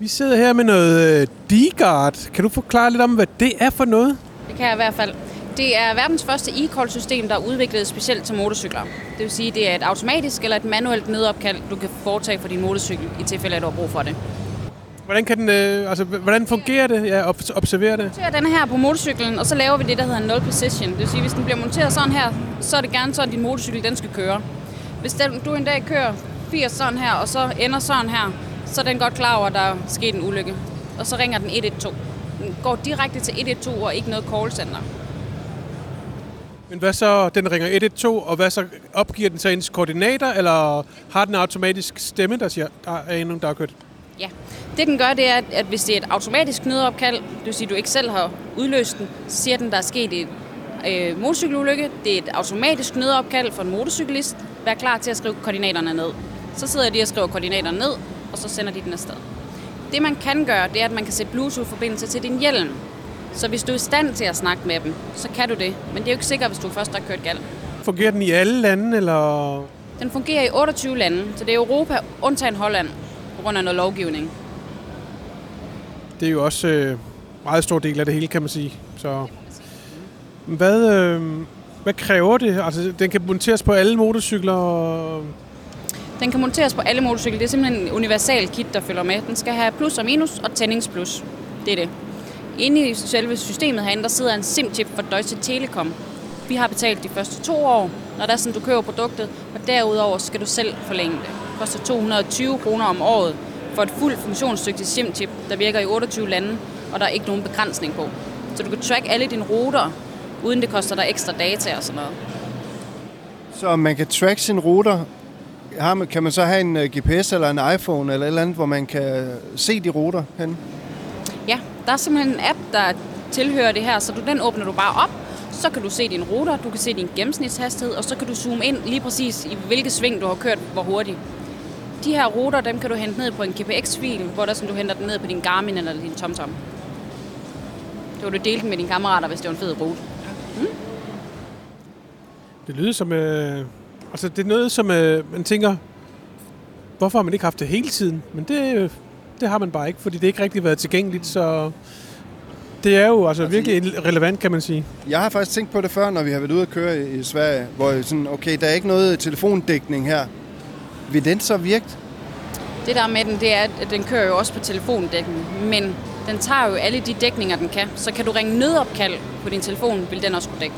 Vi sidder her med noget øh, D-Guard. Kan du forklare lidt om, hvad det er for noget? Det kan jeg i hvert fald. Det er verdens første e-call-system, der er udviklet specielt til motorcykler. Det vil sige, det er et automatisk eller et manuelt nødopkald, du kan foretage for din motorcykel, i tilfælde af, at du har brug for det. Hvordan, kan den, øh, altså, hvordan fungerer det? Ja, ob- observerer det. Så den her på motorcyklen, og så laver vi det, der hedder null position. Det vil sige, hvis den bliver monteret sådan her, så er det gerne sådan, at din motorcykel den skal køre. Hvis den, du en dag kører 80 sådan her, og så ender sådan her, så er den godt klar over, at der er sket en ulykke. Og så ringer den 112. Den går direkte til 112 og ikke noget callcenter. Men hvad så? Den ringer 112, og hvad så? Opgiver den så ens koordinater, eller har den en automatisk stemme, der siger, der er endnu, der er kørt? Ja, det den gør, det er, at hvis det er et automatisk nødopkald, det vil sige, at du ikke selv har udløst den, så siger den, der er sket et øh, motorcykelulykke. Det er et automatisk nødopkald for en motorcyklist. Vær klar til at skrive koordinaterne ned. Så sidder de og skriver koordinaterne ned, og så sender de den afsted. Det man kan gøre, det er, at man kan sætte Bluetooth-forbindelse til din hjelm. Så hvis du er i stand til at snakke med dem, så kan du det. Men det er jo ikke sikkert, hvis du først har kørt galt. Fungerer den i alle lande, eller? Den fungerer i 28 lande, så det er Europa, undtagen Holland, på grund af noget lovgivning. Det er jo også øh, meget stor del af det hele, kan man sige. Så hvad, øh, hvad kræver det? Altså, den kan monteres på alle motorcykler. og- den kan monteres på alle motorcykler. Det er simpelthen en universal kit, der følger med. Den skal have plus og minus og tændingsplus. Det er det. Inde i selve systemet herinde, der sidder en SIM-chip fra Deutsche Telekom. Vi har betalt de første to år, når der er sådan, du køber produktet, og derudover skal du selv forlænge det. Det koster 220 kroner om året for et fuldt funktionsdygtigt SIM-chip, der virker i 28 lande, og der er ikke nogen begrænsning på. Så du kan track alle dine ruter, uden det koster dig ekstra data og sådan noget. Så man kan track sine ruter. Har man, kan man så have en øh, GPS eller en iPhone eller et eller andet, hvor man kan se de ruter hen? Ja, der er simpelthen en app, der tilhører det her, så du, den åbner du bare op, så kan du se dine ruter, du kan se din gennemsnitshastighed, og så kan du zoome ind lige præcis i hvilke sving du har kørt, hvor hurtigt. De her ruter, dem kan du hente ned på en GPX-fil, hvor der sådan, du henter den ned på din Garmin eller din TomTom. Det var du dele den med dine kammerater, hvis det var en fed rute. Det lyder som... Øh, altså, det er noget, som øh, man tænker, hvorfor har man ikke haft det hele tiden? Men det, øh, det har man bare ikke, fordi det ikke rigtig været tilgængeligt, så... Det er jo altså virkelig relevant, kan man sige. Jeg har faktisk tænkt på det før, når vi har været ude at køre i, i Sverige, hvor jeg sådan, okay, der er ikke noget telefondækning her. Vil den så virke? Det der med den, det er, at den kører jo også på telefondækning, men den tager jo alle de dækninger, den kan. Så kan du ringe nødopkald på din telefon, vil den også kunne dække.